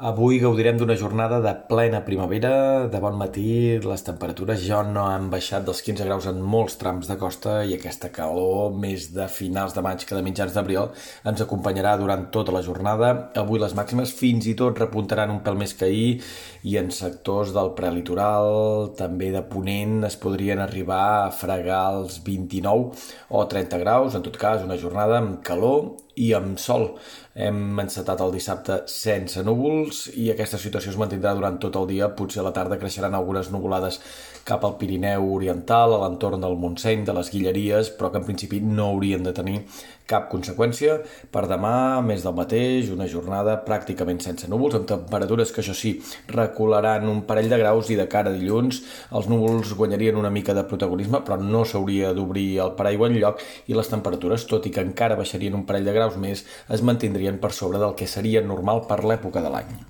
Avui gaudirem d'una jornada de plena primavera, de bon matí, les temperatures ja no han baixat dels 15 graus en molts trams de costa i aquesta calor, més de finals de maig que de mitjans d'abril, ens acompanyarà durant tota la jornada. Avui les màximes fins i tot repuntaran un pèl més que ahir i en sectors del prelitoral, també de Ponent, es podrien arribar a fregar els 29 o 30 graus, en tot cas una jornada amb calor i amb sol. Hem encetat el dissabte sense núvols i aquesta situació es mantindrà durant tot el dia. Potser a la tarda creixeran algunes nuvolades cap al Pirineu Oriental, a l'entorn del Montseny, de les Guilleries, però que en principi no haurien de tenir cap conseqüència. Per demà, més del mateix, una jornada pràcticament sense núvols, amb temperatures que això sí, recularan un parell de graus i de cara a dilluns els núvols guanyarien una mica de protagonisme, però no s'hauria d'obrir el paraigua en lloc i les temperatures, tot i que encara baixarien un parell de graus més, es mantindrien per sobre del que seria normal per l'època de l'any.